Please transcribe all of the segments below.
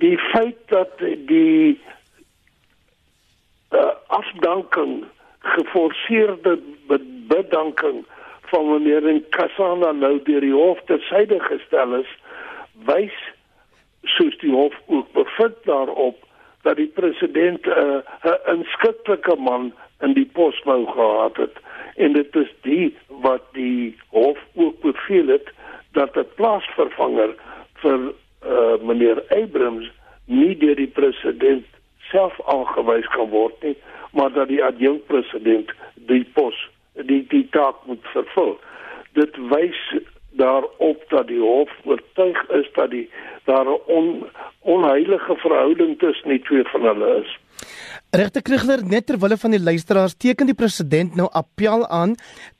die feit dat die uh, afdanking geforseerde bedanking van meneer Nkasana nou deur die hof tersyde gestel is wys soos die hof ook bevind daarop dat die president eh, 'n uh, inskikkelike man in die pos wou gehad het. En dit is die wat die hof ook beveel het dat 'n plaasvervanger vir meneer Abrams nie deur die president self aangewys kan word nie maar dat die adjunkt president die pos die die taak moet vervul dit wys daarop dat die hof oortuig is dat die daar 'n on, onheilige verhouding tussen die twee van hulle is. Regter Krigler net ter wille van die luisteraars teken die president nou appel aan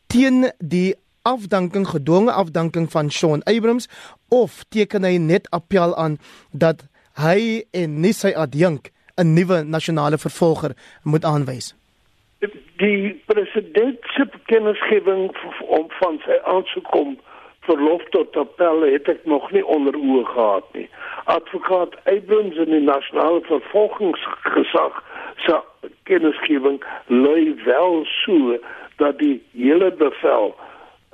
teen die afdanking gedwonge afdanking van Sean Abrams of teken hy net appel aan dat hy en nie sy adjunk 'n nuwe nasionale vervolger moet aanwys. Die president se kennisgewing om van sy aansoek kom verlof tot appel het ek nog nie onder oë gehad nie. Advokaat Abrams in die nasionale vervolgingsgesag se kennisgewing lui wel so dat die hele bevel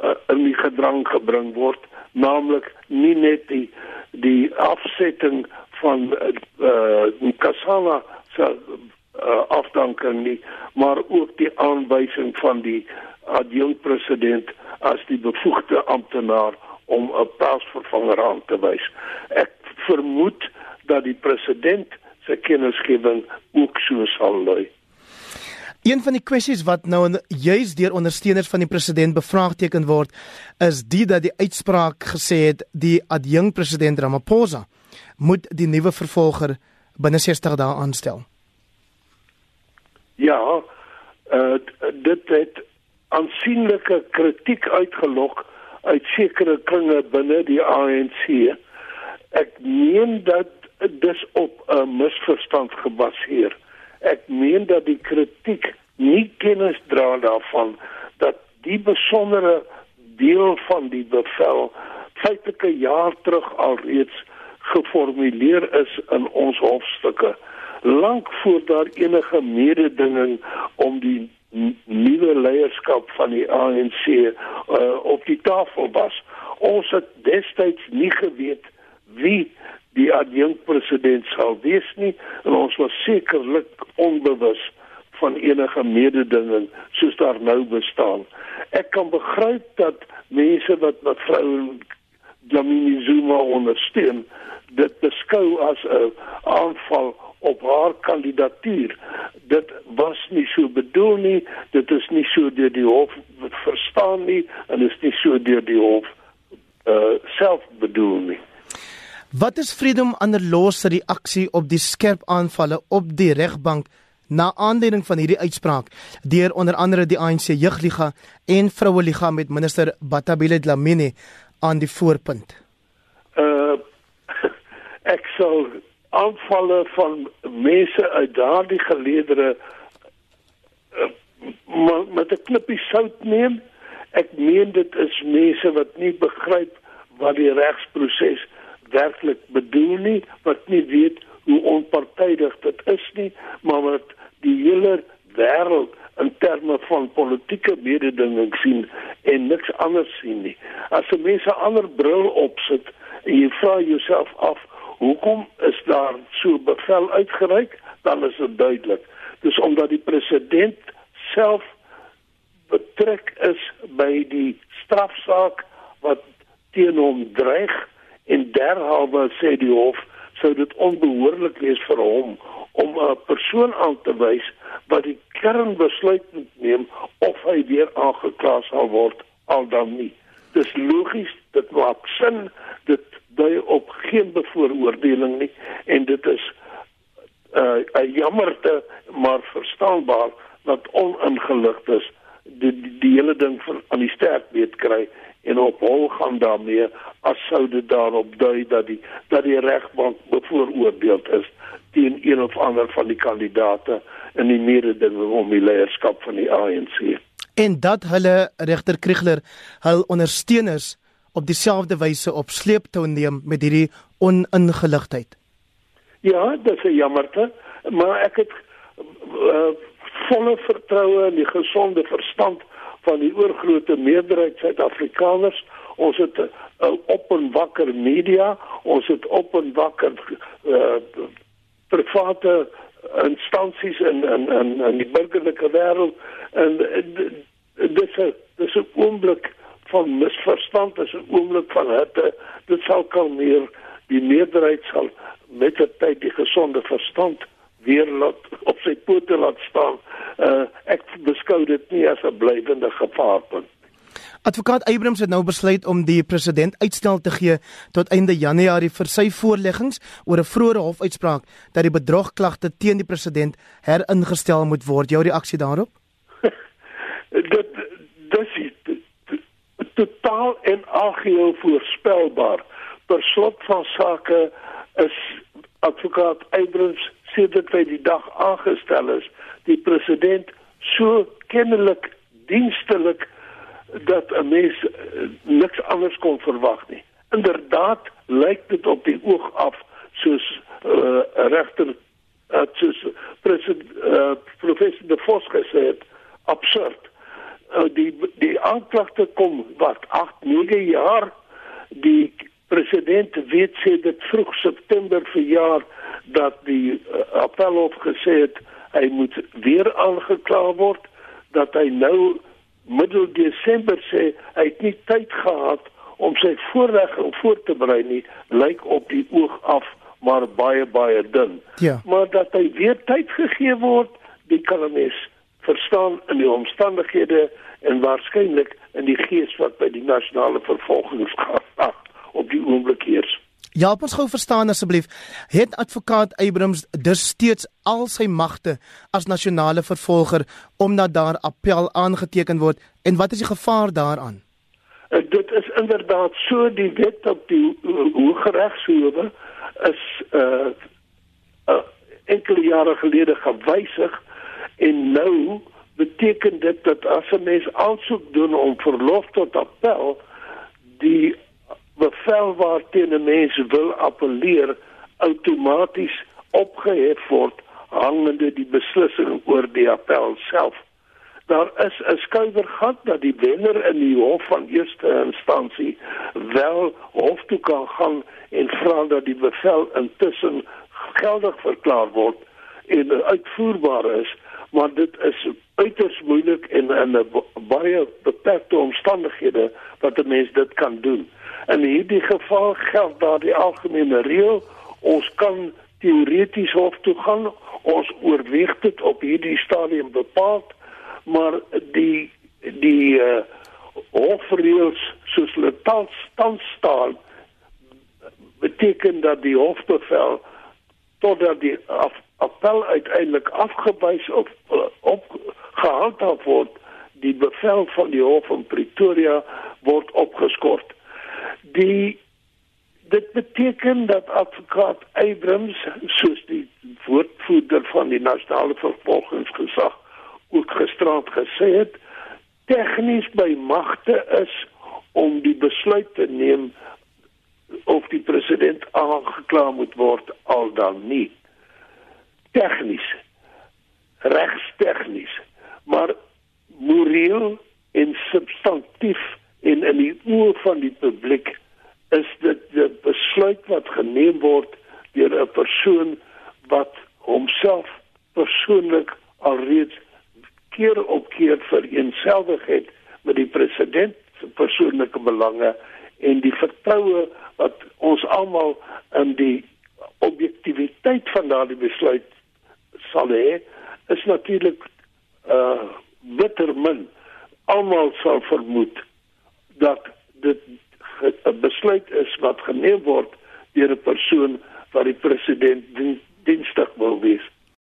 uh, in die gedrang gebring word, naamlik nie net die die afsetting van uh, uh Kasala se uh, afdanking nie, maar ook die aanwysing van die adjunkt president as die bevoegde amptenaar om 'n plaasvervanger aan te wys. Ek vermoed dat die president se kennisgewing ook so sal lui. Een van die kwessies wat nou juis deur ondersteuners van die president bevraagteken word, is die dat die uitspraak gesê het die adjunkt president Ramaphosa moet die nuwe vervolger binne 60 dae aanstel. Ja, uh, dit het aansienlike kritiek uitgelok uit sekere kringe binne die ANC. Ek meen dat dis op 'n misverstand gebaseer. Ek meen dat die kritiek nie kennis dra daarvan dat die besondere deel van die bevel feitelike jaar terug alreeds geformuleer is in ons hofstukke lank voor daar enige mededinging om die nuwe leierskap van die ANC uh, op die tafel was. Ons het destyds nie geweet wie die adjunkt president sou wees nie en ons was sekerlik onbewus van enige mededinging soos daar nou bestaan. Ek kan begryp dat mense wat met vrou Dlamini Zuma ondersteun dit beskou as 'n aanval op haar kandidatuur. Dit was nie so bedoel nie. Dit is nie so deur die hof verstaan nie en is nie so deur die hof uh self bedoel nie. Wat is Freedom Under Law se reaksie op die skerp aanvalle op die regbank na aanleiding van hierdie uitspraak deur onder andere die ANC Jeugliga en Vroue Liga met minister Batabile Dlamini aan die voorpunt? Uh ek sou aanvalle van mense uit daardie geleedere uh, met 'n klippie sout neem. Ek meen dit is mense wat nie begryp wat die regsproses werklik bedoel nie, wat nie weet hoe onpartydig dit is nie, maar wat die hele wêreld in terme van politieke mededinging sien en niks anders sien nie. As jy mense ander bril opsit en jy vra jouself af Hoekom is daar so bevel uitgereik? Dan is dit duidelik. Dis omdat die president self betrek is by die strafsaak wat teen hom dreig en derhalwe sê die hof sou dit onbehoorlik wees vir hom om 'n persoon aan te wys wat die kernbesluit moet neem of hy weer aangekla sal word al dan nie. Dis logies, dit maak sin, dit dui op geen bevooroordeling nie en dit is 'n uh, jammerte maar verstaanbaar dat oningeligd is die, die die hele ding van aan die sterk weet kry en op hol gaan daarmee as sou dit daarop dui dat die dat die regbank bevooroordeeld is teen een of ander van die kandidate in die mededinging om die leierskap van die ANC en dat hulle regter Krigler hul ondersteuners op dieselfde wyse op sleeptou neem met hierdie oningeligtheid. Ja, dit is jammerte, maar ek het uh, volle vertroue in die gesonde verstand van die oorgrootste meerderheid Suid-Afrikaners. Ons het 'n uh, op en wakker media, ons het op en wakker uh, private instansies in in in in die burgerlike wêreld en dis dis 'n oomblik van misverstand, dis 'n oomblik van hitte. Dit sal kalmeer. Die meerderheid sal met die tyd die gesonde verstand weer laat op sy pote laat staan. Uh ek beskou dit nie as 'n blywende gevaarpunt. Advokaat Abrams het nou besluit om die president uitstel te gee tot einde Januarie vir sy voorleggings oor 'n vroeë hofuitspraak dat die bedrogklagte teen die president heringestel moet word. Jou reaksie daarop? dit dis totaal en algeheel voorspelbaar. Per slot van sake is advokaat Abrams sedert hy die dag aangestel is, die president so kennelik dienstelik dat 'n mens uh, niks anders kon verwag nie. Inderdaad lyk dit op die oog af soos uh, regter uh, soos president uh, professor De Vos gesê het absurd. Uh, die die aanklagte kom wat 8 9 jaar die president weet sê dit vroeg September verjaar dat die uh, appelhof gesê het hy moet weer aangekla word dat hy nou middel Desember sê hy het nie tyd gehad om sy voorlegging voor te berei nie, lyk op die oog af maar baie baie dun. Ja. Maar dat hy weer tyd gegee word, die kan mens verstaan in die omstandighede en waarskynlik in die gees wat by die nasionale vervolgingsgesag op die oomblik heers. Ja, ons gou verstaan asseblief. Het advokaat Abrams dus steeds al sy magte as nasionale vervolger omdat daar appel aangeteken word en wat is die gevaar daaraan? Uh, dit is inderdaad so die wet op die uh, Hooggeregshof is uh, uh enkele jare gelede gewysig en nou beteken dit dat as 'n mens aansoek doen om verlof tot appel die bevel waarteen 'n mens wil appeleer outomaties opgehef word hangende die beslissing oor die appel self. Daar is 'n skuiwergat dat die wenner in die hof van eerste instansie wel hof toe kan gaan en vra dat die bevel intussen geldig verklaar word en uitvoerbaar is, maar dit is uiters moeilik en in 'n baie beperkte omstandighede wat 'n mens dit kan doen. In hierdie geval geld daar die algemene reël. Ons kan teoreties hof toe gaan. Ons oorweeg dit op hierdie stadium bepaal, maar die die uh, hofreëls soos hulle tans tans staan beteken dat die hofbevel totdat die af, appel uiteindelik afgewys of uh, op gehandhaaf word, die bevel van die hof in Pretoria word opgeskort die dit beteken dat advokaat Abrams soos die woordvoerder van die nasionale vervolgingsgesag ook gisterand gesê het tegnies by magte is om die besluit te neem of die president aangekla moet word al dan nie. Tegnies regstegnies maar moreel en substantief en in die oë van die publiek is dit 'n besluit wat geneem word deur 'n persoon wat homself persoonlik alreeds keer op keer vereenselwig het met die president se persoonlike belange en die vertroue wat ons almal in die objektiviteit van daardie besluit sal hê is natuurlik uh bitter min. Almal sal vermoed dat dit 'n besluit is wat geneem word deur 'n persoon wat die president dienstig wil wees.